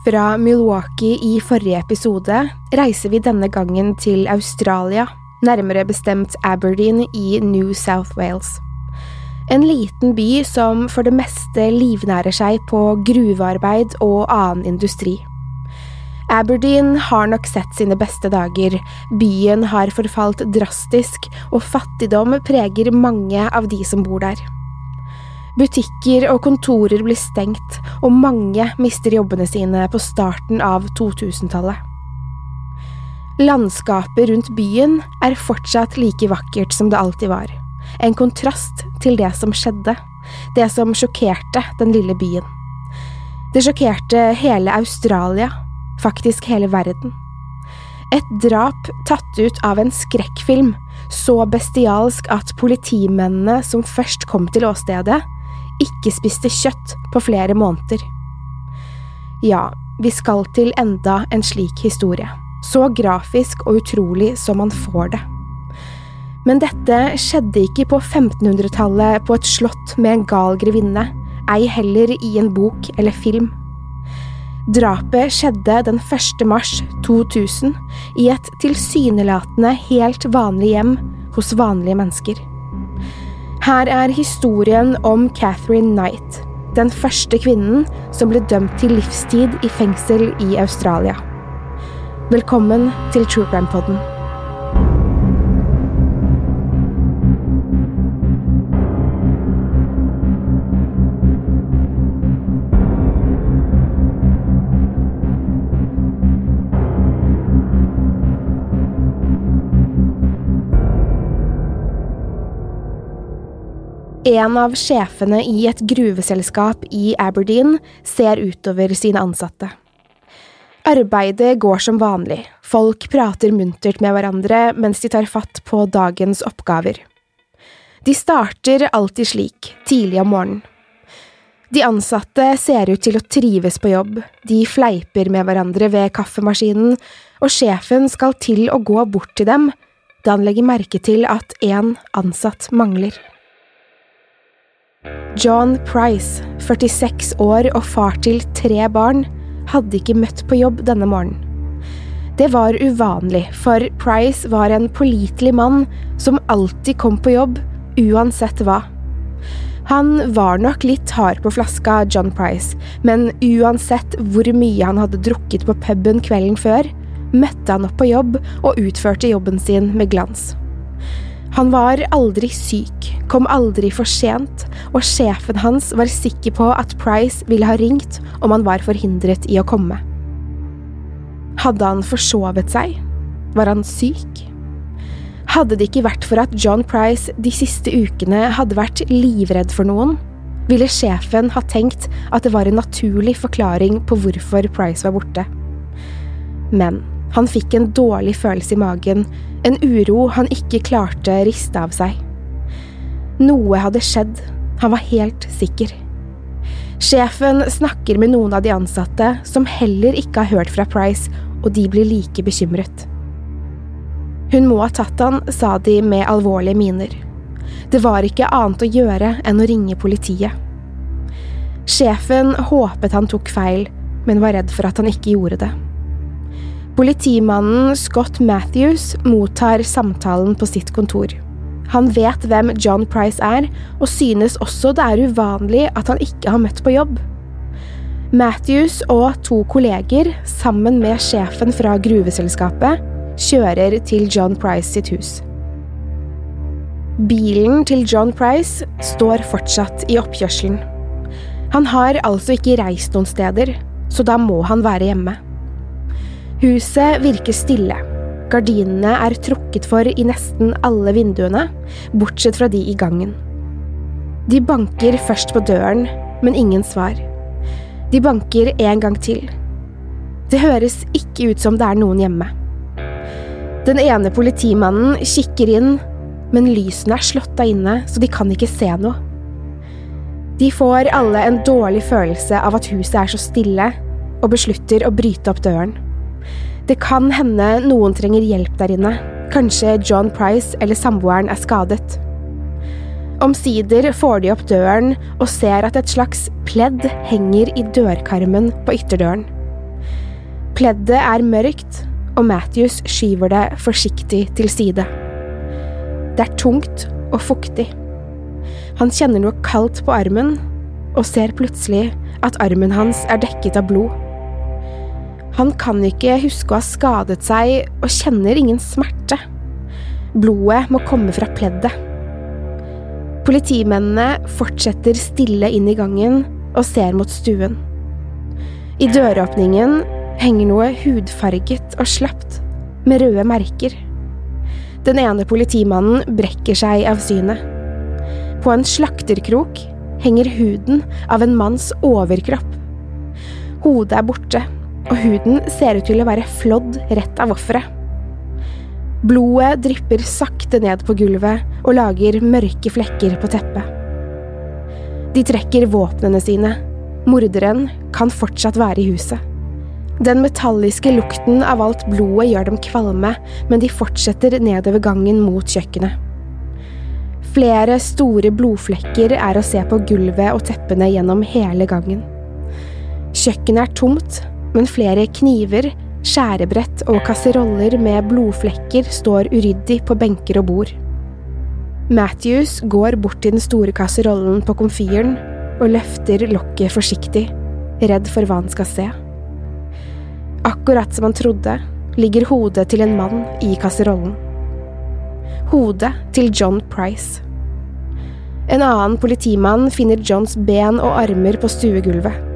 Fra Milwaukee i forrige episode reiser vi denne gangen til Australia, nærmere bestemt Aberdeen i New South Wales. En liten by som for det meste livnærer seg på gruvearbeid og annen industri. Aberdeen har nok sett sine beste dager, byen har forfalt drastisk, og fattigdom preger mange av de som bor der. Butikker og kontorer blir stengt, og mange mister jobbene sine på starten av 2000-tallet. Landskapet rundt byen er fortsatt like vakkert som det alltid var. En kontrast til det som skjedde, det som sjokkerte den lille byen. Det sjokkerte hele Australia, faktisk hele verden. Et drap tatt ut av en skrekkfilm, så bestialsk at politimennene som først kom til åstedet, ikke spiste kjøtt på flere måneder. Ja, vi skal til enda en slik historie. Så grafisk og utrolig som man får det. Men dette skjedde ikke på 1500-tallet på et slott med en gal grevinne, ei heller i en bok eller film. Drapet skjedde den 1. mars 2000 i et tilsynelatende helt vanlig hjem hos vanlige mennesker. Her er historien om Catherine Knight, den første kvinnen som ble dømt til livstid i fengsel i Australia. Velkommen til True Crime Podden. En av sjefene i et gruveselskap i Aberdeen ser utover sine ansatte. Arbeidet går som vanlig, folk prater muntert med hverandre mens de tar fatt på dagens oppgaver. De starter alltid slik, tidlig om morgenen. De ansatte ser ut til å trives på jobb, de fleiper med hverandre ved kaffemaskinen, og sjefen skal til å gå bort til dem da han legger merke til at en ansatt mangler. John Price, 46 år og far til tre barn, hadde ikke møtt på jobb denne morgenen. Det var uvanlig, for Price var en pålitelig mann som alltid kom på jobb, uansett hva. Han var nok litt hard på flaska, John Price, men uansett hvor mye han hadde drukket på puben kvelden før, møtte han opp på jobb og utførte jobben sin med glans. Han var aldri syk, kom aldri for sent, og sjefen hans var sikker på at Price ville ha ringt om han var forhindret i å komme. Hadde han forsovet seg? Var han syk? Hadde det ikke vært for at John Price de siste ukene hadde vært livredd for noen, ville sjefen ha tenkt at det var en naturlig forklaring på hvorfor Price var borte. Men han fikk en dårlig følelse i magen, en uro han ikke klarte riste av seg. Noe hadde skjedd, han var helt sikker. Sjefen snakker med noen av de ansatte som heller ikke har hørt fra Price, og de blir like bekymret. Hun må ha tatt han, sa de med alvorlige miner. Det var ikke annet å gjøre enn å ringe politiet. Sjefen håpet han tok feil, men var redd for at han ikke gjorde det. Politimannen Scott Matthews mottar samtalen på sitt kontor. Han vet hvem John Price er, og synes også det er uvanlig at han ikke har møtt på jobb. Matthews og to kolleger, sammen med sjefen fra gruveselskapet, kjører til John Price sitt hus. Bilen til John Price står fortsatt i oppkjørselen. Han har altså ikke reist noen steder, så da må han være hjemme. Huset virker stille. Gardinene er trukket for i nesten alle vinduene, bortsett fra de i gangen. De banker først på døren, men ingen svar. De banker en gang til. Det høres ikke ut som det er noen hjemme. Den ene politimannen kikker inn, men lysene er slått av inne, så de kan ikke se noe. De får alle en dårlig følelse av at huset er så stille, og beslutter å bryte opp døren. Det kan hende noen trenger hjelp der inne, kanskje John Price eller samboeren er skadet. Omsider får de opp døren og ser at et slags pledd henger i dørkarmen på ytterdøren. Pleddet er mørkt, og Matthews skyver det forsiktig til side. Det er tungt og fuktig. Han kjenner noe kaldt på armen, og ser plutselig at armen hans er dekket av blod. Han kan ikke huske å ha skadet seg, og kjenner ingen smerte. Blodet må komme fra pleddet. Politimennene fortsetter stille inn i gangen og ser mot stuen. I døråpningen henger noe hudfarget og slapt, med røde merker. Den ene politimannen brekker seg av synet. På en slakterkrok henger huden av en manns overkropp. Hodet er borte, og huden ser ut til å være flådd rett av offeret. Blodet drypper sakte ned på gulvet og lager mørke flekker på teppet. De trekker våpnene sine. Morderen kan fortsatt være i huset. Den metalliske lukten av alt blodet gjør dem kvalme, men de fortsetter nedover gangen mot kjøkkenet. Flere store blodflekker er å se på gulvet og teppene gjennom hele gangen. Kjøkkenet er tomt, men flere kniver, skjærebrett og kasseroller med blodflekker står uryddig på benker og bord. Matthews går bort til den store kasserollen på komfyren og løfter lokket forsiktig, redd for hva han skal se. Akkurat som han trodde, ligger hodet til en mann i kasserollen hodet til John Price. En annen politimann finner Johns ben og armer på stuegulvet.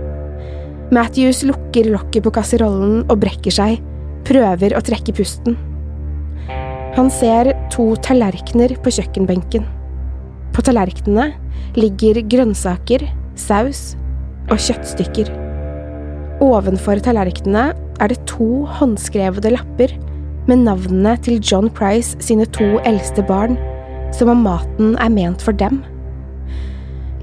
Matthews lukker lokket på kasserollen og brekker seg, prøver å trekke pusten. Han ser to tallerkener på kjøkkenbenken. På tallerkenene ligger grønnsaker, saus og kjøttstykker. Ovenfor tallerkenene er det to håndskrevede lapper med navnene til John Price sine to eldste barn, som om maten er ment for dem.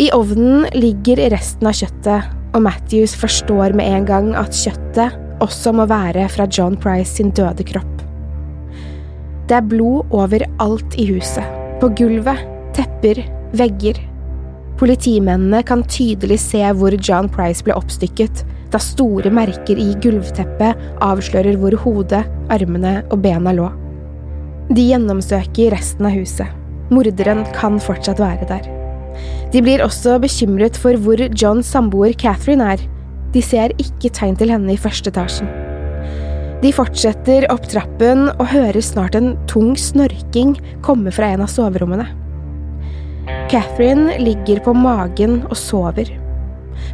I ovnen ligger resten av kjøttet, og Matthews forstår med en gang at kjøttet også må være fra John Price sin døde kropp. Det er blod overalt i huset, på gulvet, tepper, vegger. Politimennene kan tydelig se hvor John Price ble oppstykket, da store merker i gulvteppet avslører hvor hodet, armene og bena lå. De gjennomsøker resten av huset. Morderen kan fortsatt være der. De blir også bekymret for hvor Johns samboer Catherine er. De ser ikke tegn til henne i første etasjen. De fortsetter opp trappen og hører snart en tung snorking komme fra en av soverommene. Catherine ligger på magen og sover.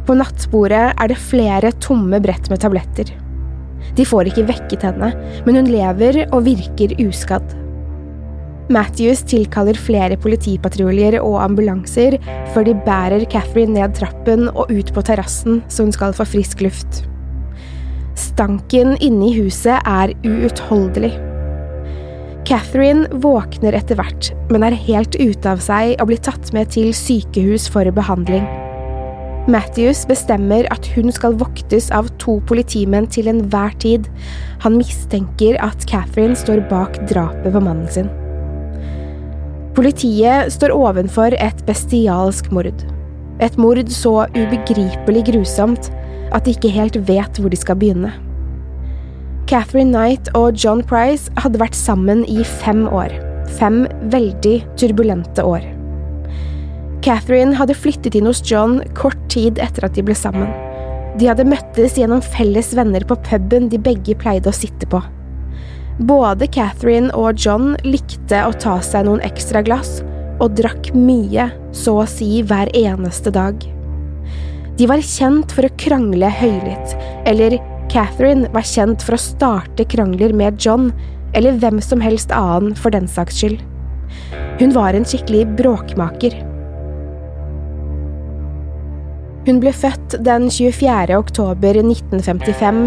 På nattbordet er det flere tomme brett med tabletter. De får ikke vekket henne, men hun lever og virker uskadd. Matthews tilkaller flere politipatruljer og ambulanser før de bærer Catherine ned trappen og ut på terrassen så hun skal få frisk luft. Stanken inne i huset er uutholdelig. Catherine våkner etter hvert, men er helt ute av seg og blir tatt med til sykehus for behandling. Matthews bestemmer at hun skal voktes av to politimenn til enhver tid. Han mistenker at Catherine står bak drapet på mannen sin. Politiet står ovenfor et bestialsk mord. Et mord så ubegripelig grusomt at de ikke helt vet hvor de skal begynne. Catherine Knight og John Price hadde vært sammen i fem år. Fem veldig turbulente år. Catherine hadde flyttet inn hos John kort tid etter at de ble sammen. De hadde møttes gjennom felles venner på puben de begge pleide å sitte på. Både Catherine og John likte å ta seg noen ekstra glass, og drakk mye, så å si hver eneste dag. De var kjent for å krangle høylytt, eller Catherine var kjent for å starte krangler med John, eller hvem som helst annen for den saks skyld. Hun var en skikkelig bråkmaker. Hun ble født den 24. oktober 1955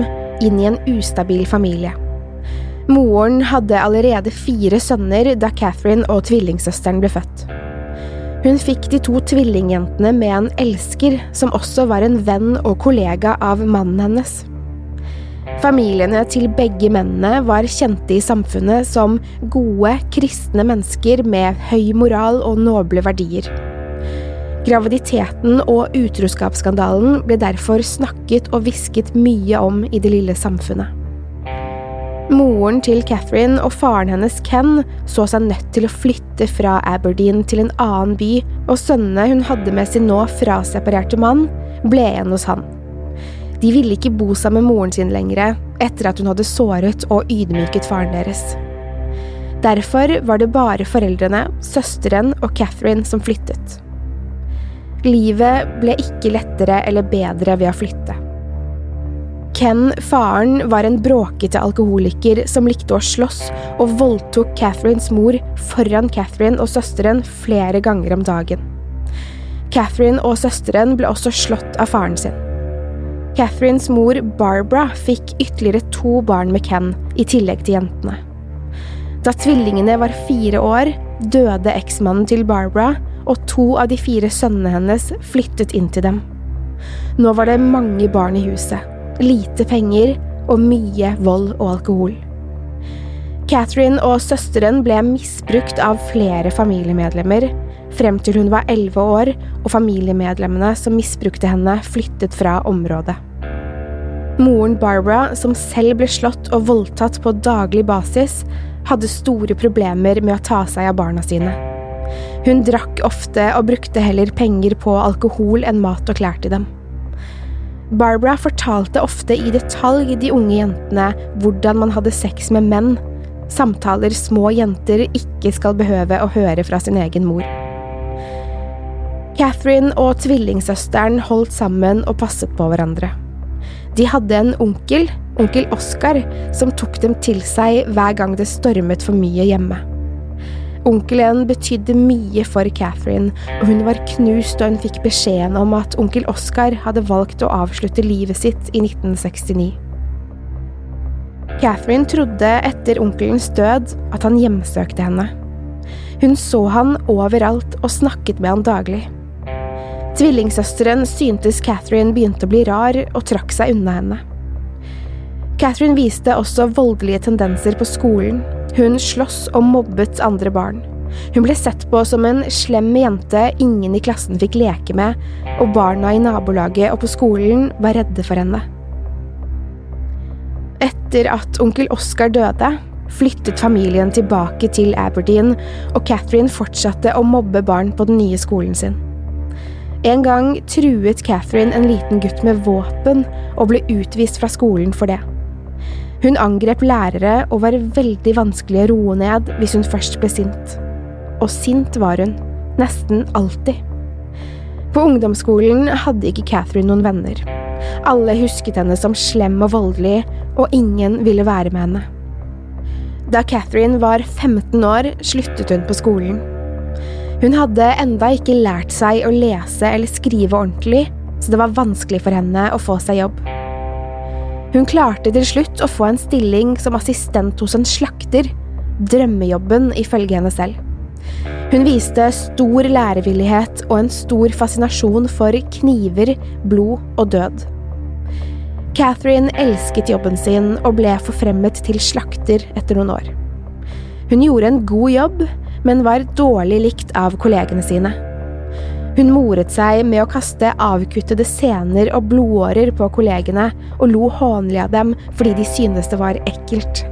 inn i en ustabil familie. Moren hadde allerede fire sønner da Catherine og tvillingsøsteren ble født. Hun fikk de to tvillingjentene med en elsker, som også var en venn og kollega av mannen hennes. Familiene til begge mennene var kjente i samfunnet som gode, kristne mennesker med høy moral og noble verdier. Graviditeten og utroskapsskandalen ble derfor snakket og hvisket mye om i det lille samfunnet. Moren til Catherine og faren hennes Ken så seg nødt til å flytte fra Aberdeen til en annen by, og sønnene hun hadde med sin nå fraseparerte mann, ble igjen hos han. De ville ikke bo sammen med moren sin lenger, etter at hun hadde såret og ydmyket faren deres. Derfor var det bare foreldrene, søsteren og Catherine som flyttet. Livet ble ikke lettere eller bedre ved å flytte. Ken, faren, var en bråkete alkoholiker som likte å slåss og voldtok Catherines mor foran Catherine og søsteren flere ganger om dagen. Catherine og søsteren ble også slått av faren sin. Catherines mor Barbara fikk ytterligere to barn med Ken, i tillegg til jentene. Da tvillingene var fire år, døde eksmannen til Barbara, og to av de fire sønnene hennes flyttet inn til dem. Nå var det mange barn i huset, lite penger og mye vold og alkohol. Catherine og søsteren ble misbrukt av flere familiemedlemmer, frem til hun var elleve år og familiemedlemmene som misbrukte henne, flyttet fra området. Moren Barbara, som selv ble slått og voldtatt på daglig basis, hadde store problemer med å ta seg av barna sine. Hun drakk ofte og brukte heller penger på alkohol enn mat og klær til dem. Barbara fortalte ofte i detalj de unge jentene hvordan man hadde sex med menn, samtaler små jenter ikke skal behøve å høre fra sin egen mor. Catherine og tvillingsøsteren holdt sammen og passet på hverandre. De hadde en onkel, onkel Oscar, som tok dem til seg hver gang det stormet for mye hjemme. Onkelen betydde mye for Catherine, og hun var knust da hun fikk beskjeden om at onkel Oscar hadde valgt å avslutte livet sitt i 1969. Catherine trodde etter onkelens død at han hjemsøkte henne. Hun så han overalt og snakket med han daglig. Tvillingsøsteren syntes Catherine begynte å bli rar, og trakk seg unna henne. Catherine viste også voldelige tendenser på skolen. Hun sloss og mobbet andre barn. Hun ble sett på som en slem jente ingen i klassen fikk leke med, og barna i nabolaget og på skolen var redde for henne. Etter at onkel Oscar døde, flyttet familien tilbake til Aberdeen, og Catherine fortsatte å mobbe barn på den nye skolen sin. En gang truet Catherine en liten gutt med våpen og ble utvist fra skolen for det. Hun angrep lærere og var veldig vanskelig å roe ned hvis hun først ble sint. Og sint var hun. Nesten alltid. På ungdomsskolen hadde ikke Catherine noen venner. Alle husket henne som slem og voldelig, og ingen ville være med henne. Da Catherine var 15 år, sluttet hun på skolen. Hun hadde enda ikke lært seg å lese eller skrive ordentlig, så det var vanskelig for henne å få seg jobb. Hun klarte til slutt å få en stilling som assistent hos en slakter, drømmejobben ifølge henne selv. Hun viste stor lærevillighet og en stor fascinasjon for kniver, blod og død. Catherine elsket jobben sin og ble forfremmet til slakter etter noen år. Hun gjorde en god jobb, men var dårlig likt av kollegene sine. Hun moret seg med å kaste avkuttede sener og blodårer på kollegene og lo hånlig av dem fordi de syntes det var ekkelt.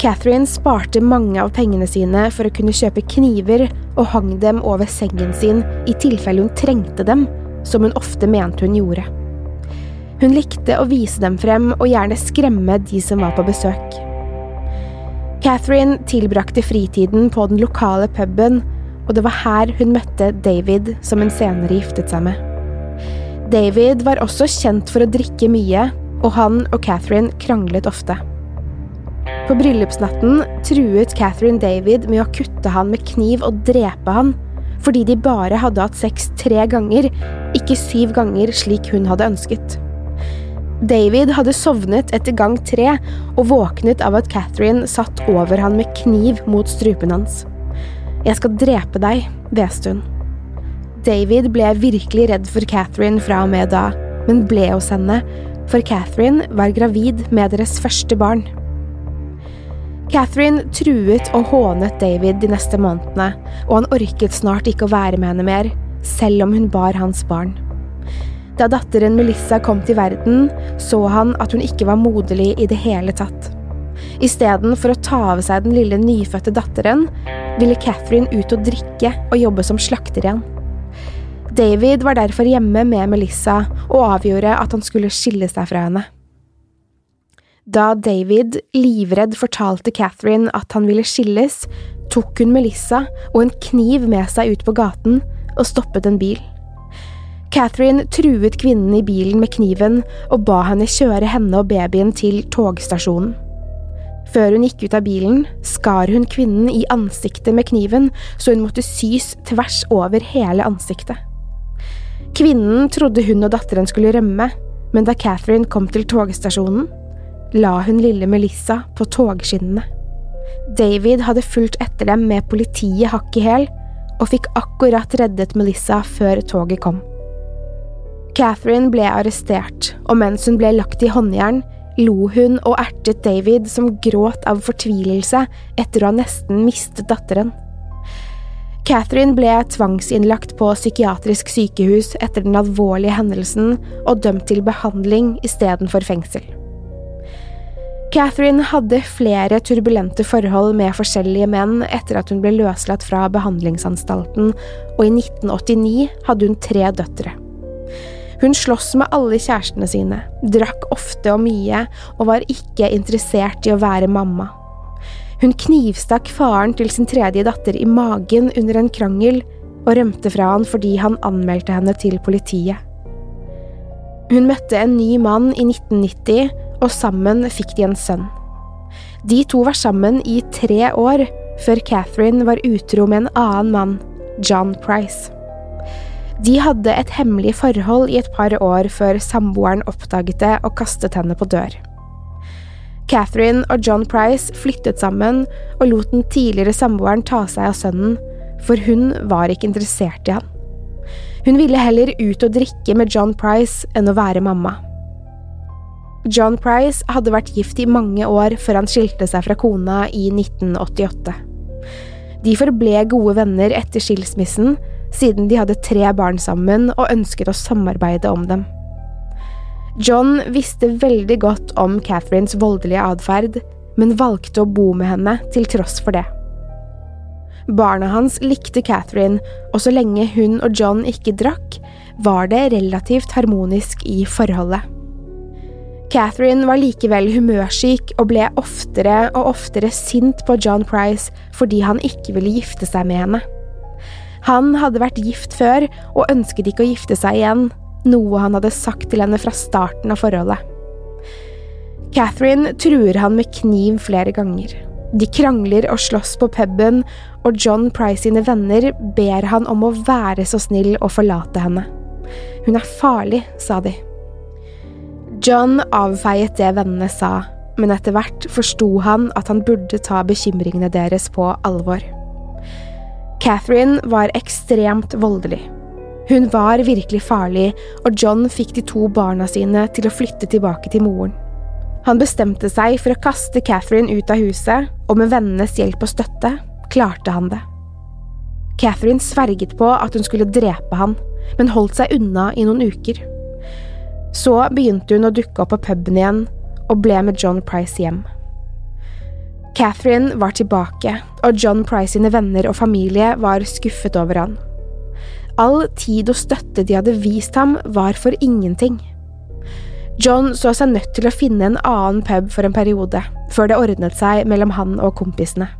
Catherine sparte mange av pengene sine for å kunne kjøpe kniver og hang dem over sengen sin i tilfelle hun trengte dem, som hun ofte mente hun gjorde. Hun likte å vise dem frem og gjerne skremme de som var på besøk. Catherine tilbrakte fritiden på den lokale puben, og det var her hun møtte David, som hun senere giftet seg med. David var også kjent for å drikke mye, og han og Catherine kranglet ofte. På bryllupsnatten truet Catherine David med å kutte han med kniv og drepe han, fordi de bare hadde hatt sex tre ganger, ikke syv ganger slik hun hadde ønsket. David hadde sovnet etter gang tre og våknet av at Catherine satt over han med kniv mot strupen hans. Jeg skal drepe deg, hveste hun. David ble virkelig redd for Catherine fra og med da, men ble hos henne, for Catherine var gravid med deres første barn. Catherine truet og hånet David de neste månedene, og han orket snart ikke å være med henne mer, selv om hun bar hans barn. Da datteren Melissa kom til verden, så han at hun ikke var moderlig i det hele tatt. Istedenfor å ta av seg den lille nyfødte datteren, ville Catherine ut og drikke og jobbe som slakter igjen. David var derfor hjemme med Melissa og avgjorde at han skulle skille seg fra henne. Da David, livredd, fortalte Catherine at han ville skilles, tok hun Melissa og en kniv med seg ut på gaten og stoppet en bil. Catherine truet kvinnen i bilen med kniven og ba henne kjøre henne og babyen til togstasjonen. Før hun gikk ut av bilen, skar hun kvinnen i ansiktet med kniven, så hun måtte sys tvers over hele ansiktet. Kvinnen trodde hun og datteren skulle rømme, men da Catherine kom til togstasjonen, la hun lille Melissa på togskinnene. David hadde fulgt etter dem med politiet hakk i hæl, og fikk akkurat reddet Melissa før toget kom. Catherine ble arrestert, og mens hun ble lagt i håndjern, lo hun og ertet David som gråt av fortvilelse etter å ha nesten mistet datteren. Catherine ble tvangsinnlagt på psykiatrisk sykehus etter den alvorlige hendelsen og dømt til behandling istedenfor fengsel. Catherine hadde flere turbulente forhold med forskjellige menn etter at hun ble løslatt fra behandlingsanstalten, og i 1989 hadde hun tre døtre. Hun sloss med alle kjærestene sine, drakk ofte og mye, og var ikke interessert i å være mamma. Hun knivstakk faren til sin tredje datter i magen under en krangel, og rømte fra han fordi han anmeldte henne til politiet. Hun møtte en ny mann i 1990 og sammen fikk de en sønn. De to var sammen i tre år, før Catherine var utro med en annen mann, John Price. De hadde et hemmelig forhold i et par år før samboeren oppdaget det og kastet henne på dør. Catherine og John Price flyttet sammen og lot den tidligere samboeren ta seg av sønnen, for hun var ikke interessert i han. Hun ville heller ut og drikke med John Price enn å være mamma. John Price hadde vært gift i mange år før han skilte seg fra kona i 1988. De forble gode venner etter skilsmissen, siden de hadde tre barn sammen og ønsket å samarbeide om dem. John visste veldig godt om Catherines voldelige atferd, men valgte å bo med henne til tross for det. Barna hans likte Catherine, og så lenge hun og John ikke drakk, var det relativt harmonisk i forholdet. Catherine var likevel humørsyk og ble oftere og oftere sint på John Price fordi han ikke ville gifte seg med henne. Han hadde vært gift før og ønsket ikke å gifte seg igjen, noe han hadde sagt til henne fra starten av forholdet. Catherine truer han med kniv flere ganger. De krangler og slåss på puben, og John Price sine venner ber han om å være så snill å forlate henne. Hun er farlig, sa de. John avfeiet det vennene sa, men etter hvert forsto han at han burde ta bekymringene deres på alvor. Catherine var ekstremt voldelig. Hun var virkelig farlig, og John fikk de to barna sine til å flytte tilbake til moren. Han bestemte seg for å kaste Catherine ut av huset, og med vennenes hjelp og støtte klarte han det. Catherine sverget på at hun skulle drepe han, men holdt seg unna i noen uker. Så begynte hun å dukke opp på puben igjen, og ble med John Price hjem. Catherine var tilbake, og John Price sine venner og familie var skuffet over han. All tid og støtte de hadde vist ham, var for ingenting. John så seg nødt til å finne en annen pub for en periode, før det ordnet seg mellom han og kompisene.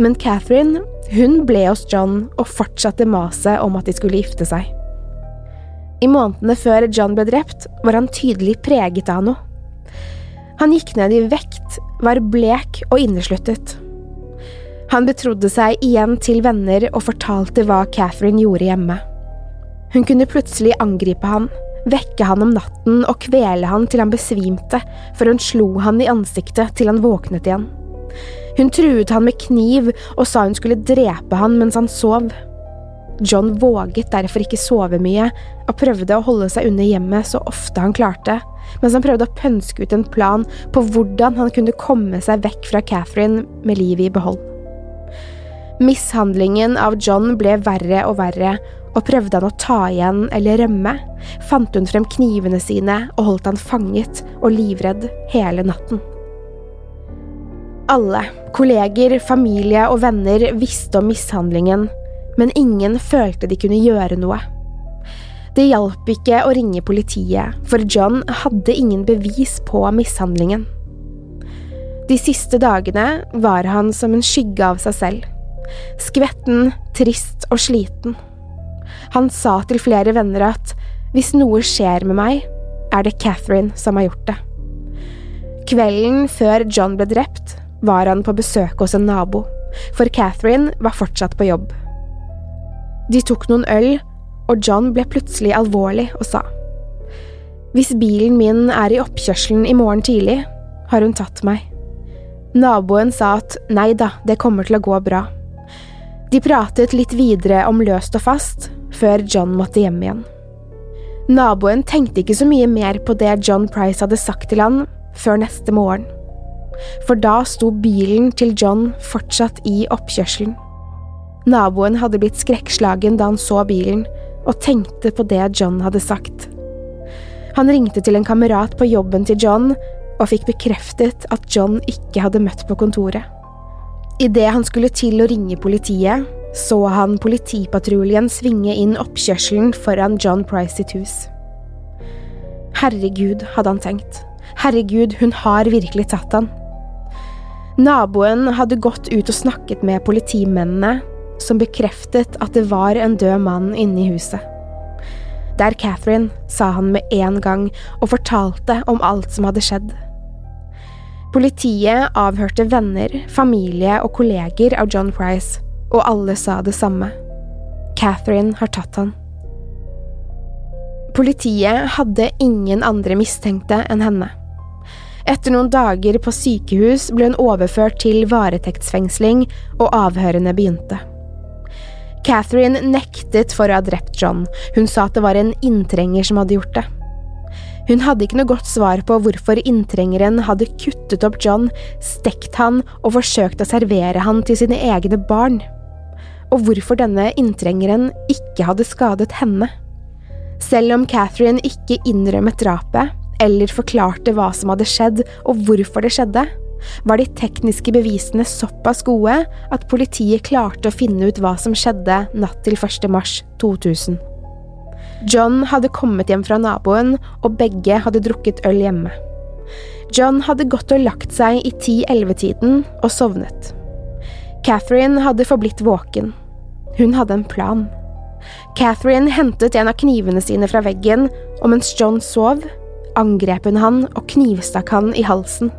Men Catherine, hun ble hos John og fortsatte maset om at de skulle gifte seg. I månedene før John ble drept, var han tydelig preget av noe. Han gikk ned i vekt, var blek og innesluttet. Han betrodde seg igjen til venner og fortalte hva Catherine gjorde hjemme. Hun kunne plutselig angripe han, vekke han om natten og kvele han til han besvimte, før hun slo han i ansiktet til han våknet igjen. Hun truet han med kniv og sa hun skulle drepe han mens han sov. John våget derfor ikke sove mye, og prøvde å holde seg unna hjemmet så ofte han klarte, mens han prøvde å pønske ut en plan på hvordan han kunne komme seg vekk fra Catherine med livet i behold. Mishandlingen av John ble verre og verre, og prøvde han å ta igjen eller rømme, fant hun frem knivene sine og holdt han fanget og livredd hele natten. Alle, kolleger, familie og venner visste om mishandlingen, men ingen følte de kunne gjøre noe. Det hjalp ikke å ringe politiet, for John hadde ingen bevis på mishandlingen. De siste dagene var han som en skygge av seg selv. Skvetten, trist og sliten. Han sa til flere venner at hvis noe skjer med meg, er det Catherine som har gjort det. Kvelden før John ble drept, var han på besøk hos en nabo, for Catherine var fortsatt på jobb. De tok noen øl, og John ble plutselig alvorlig og sa Hvis bilen min er i oppkjørselen i morgen tidlig, har hun tatt meg. Naboen sa at nei da, det kommer til å gå bra. De pratet litt videre om løst og fast, før John måtte hjem igjen. Naboen tenkte ikke så mye mer på det John Price hadde sagt til han, før neste morgen. For da sto bilen til John fortsatt i oppkjørselen. Naboen hadde blitt skrekkslagen da han så bilen, og tenkte på det John hadde sagt. Han ringte til en kamerat på jobben til John og fikk bekreftet at John ikke hadde møtt på kontoret. Idet han skulle til å ringe politiet, så han politipatruljen svinge inn oppkjørselen foran John Price sitt hus. Herregud, hadde han tenkt. Herregud, hun har virkelig tatt han. Naboen hadde gått ut og snakket med politimennene, som bekreftet at det var en død mann inne i huset. Det er Catherine, sa han med en gang og fortalte om alt som hadde skjedd. Politiet avhørte venner, familie og kolleger av John Price, og alle sa det samme. Catherine har tatt han. Politiet hadde ingen andre mistenkte enn henne. Etter noen dager på sykehus ble hun overført til varetektsfengsling, og avhørene begynte. Catherine nektet for å ha drept John, hun sa at det var en inntrenger som hadde gjort det. Hun hadde ikke noe godt svar på hvorfor inntrengeren hadde kuttet opp John, stekt han og forsøkt å servere han til sine egne barn, og hvorfor denne inntrengeren ikke hadde skadet henne. Selv om Catherine ikke innrømmet drapet, eller forklarte hva som hadde skjedd og hvorfor det skjedde, var de tekniske bevisene såpass gode at politiet klarte å finne ut hva som skjedde natt til 1. mars 2000. John hadde kommet hjem fra naboen, og begge hadde drukket øl hjemme. John hadde gått og lagt seg i 10-11-tiden og sovnet. Catherine hadde forblitt våken. Hun hadde en plan. Catherine hentet en av knivene sine fra veggen, og mens John sov, angrep hun han og knivstakk han i halsen.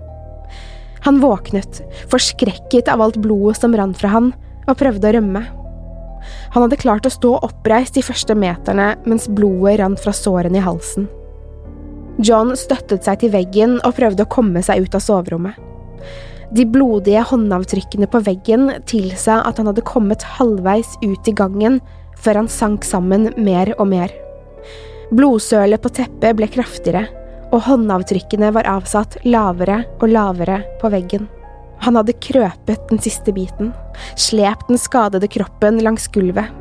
Han våknet, forskrekket av alt blodet som rant fra han, og prøvde å rømme. Han hadde klart å stå oppreist de første meterne mens blodet rant fra sårene i halsen. John støttet seg til veggen og prøvde å komme seg ut av soverommet. De blodige håndavtrykkene på veggen tilsa at han hadde kommet halvveis ut i gangen før han sank sammen mer og mer. Blodsølet på teppet ble kraftigere, og håndavtrykkene var avsatt lavere og lavere på veggen. Han hadde krøpet den siste biten, slept den skadede kroppen langs gulvet.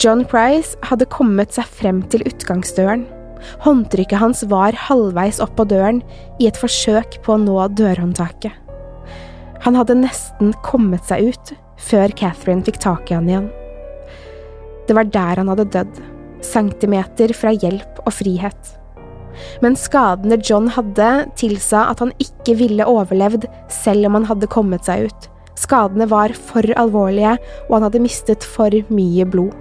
John Price hadde kommet seg frem til utgangsdøren. Håndtrykket hans var halvveis opp på døren i et forsøk på å nå dørhåndtaket. Han hadde nesten kommet seg ut før Catherine fikk tak i han igjen. Det var der han hadde dødd, centimeter fra hjelp og frihet. Men skadene John hadde, tilsa at han ikke ville overlevd selv om han hadde kommet seg ut. Skadene var for alvorlige, og han hadde mistet for mye blod.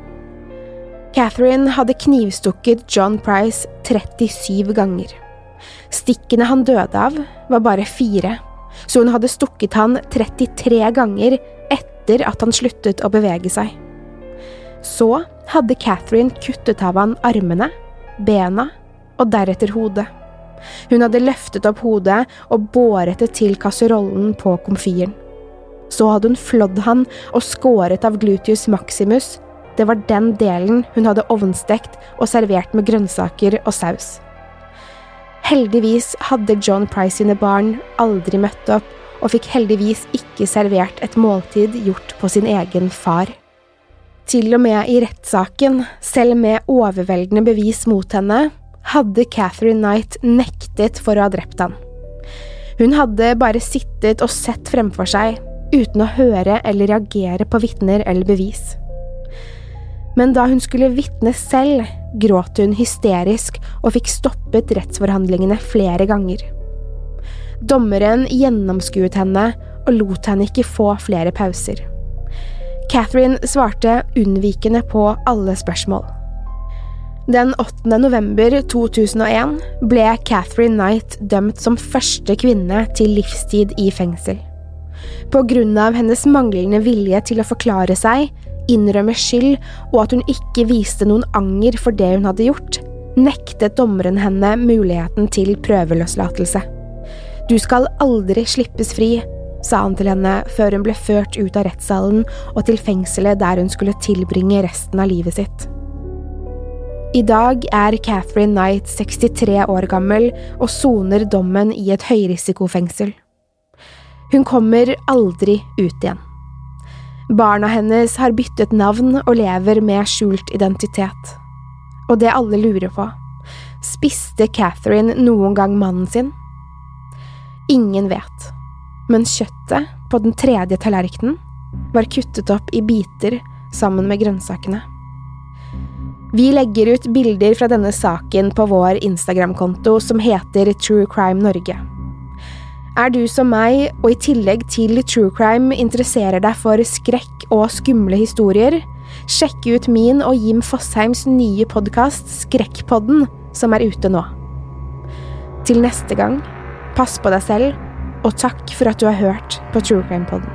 Catherine hadde knivstukket John Price 37 ganger. Stikkene han døde av, var bare fire, så hun hadde stukket han 33 ganger etter at han sluttet å bevege seg. Så hadde Catherine kuttet av han armene, bena og deretter hodet. Hun hadde løftet opp hodet og båret det til kasserollen på komfyren. Så hadde hun flådd han og skåret av gluteus maximus, det var den delen hun hadde ovnstekt og servert med grønnsaker og saus. Heldigvis hadde John Price sine barn aldri møtt opp, og fikk heldigvis ikke servert et måltid gjort på sin egen far. Til og med i rettssaken, selv med overveldende bevis mot henne, hadde Catherine Knight nektet for å ha drept han. Hun hadde bare sittet og sett fremfor seg, uten å høre eller reagere på vitner eller bevis. Men da hun skulle vitne selv, gråt hun hysterisk og fikk stoppet rettsforhandlingene flere ganger. Dommeren gjennomskuet henne og lot henne ikke få flere pauser. Catherine svarte unnvikende på alle spørsmål. Den 8. november 2001 ble Catherine Knight dømt som første kvinne til livstid i fengsel. På grunn av hennes manglende vilje til å forklare seg, innrømme skyld og at hun ikke viste noen anger for det hun hadde gjort, nektet dommeren henne muligheten til prøveløslatelse. Du skal aldri slippes fri, sa han til henne før hun ble ført ut av rettssalen og til fengselet der hun skulle tilbringe resten av livet sitt. I dag er Catherine Knight 63 år gammel og soner dommen i et høyrisikofengsel. Hun kommer aldri ut igjen. Barna hennes har byttet navn og lever med skjult identitet. Og det alle lurer på, spiste Catherine noen gang mannen sin? Ingen vet, men kjøttet på den tredje tallerkenen var kuttet opp i biter sammen med grønnsakene. Vi legger ut bilder fra denne saken på vår Instagram-konto som heter True Crime Norge. Er du som meg, og i tillegg til true crime interesserer deg for skrekk og skumle historier, sjekk ut min og Jim Fosheims nye podkast Skrekkpodden, som er ute nå. Til neste gang, pass på deg selv, og takk for at du har hørt på True Crime-podden.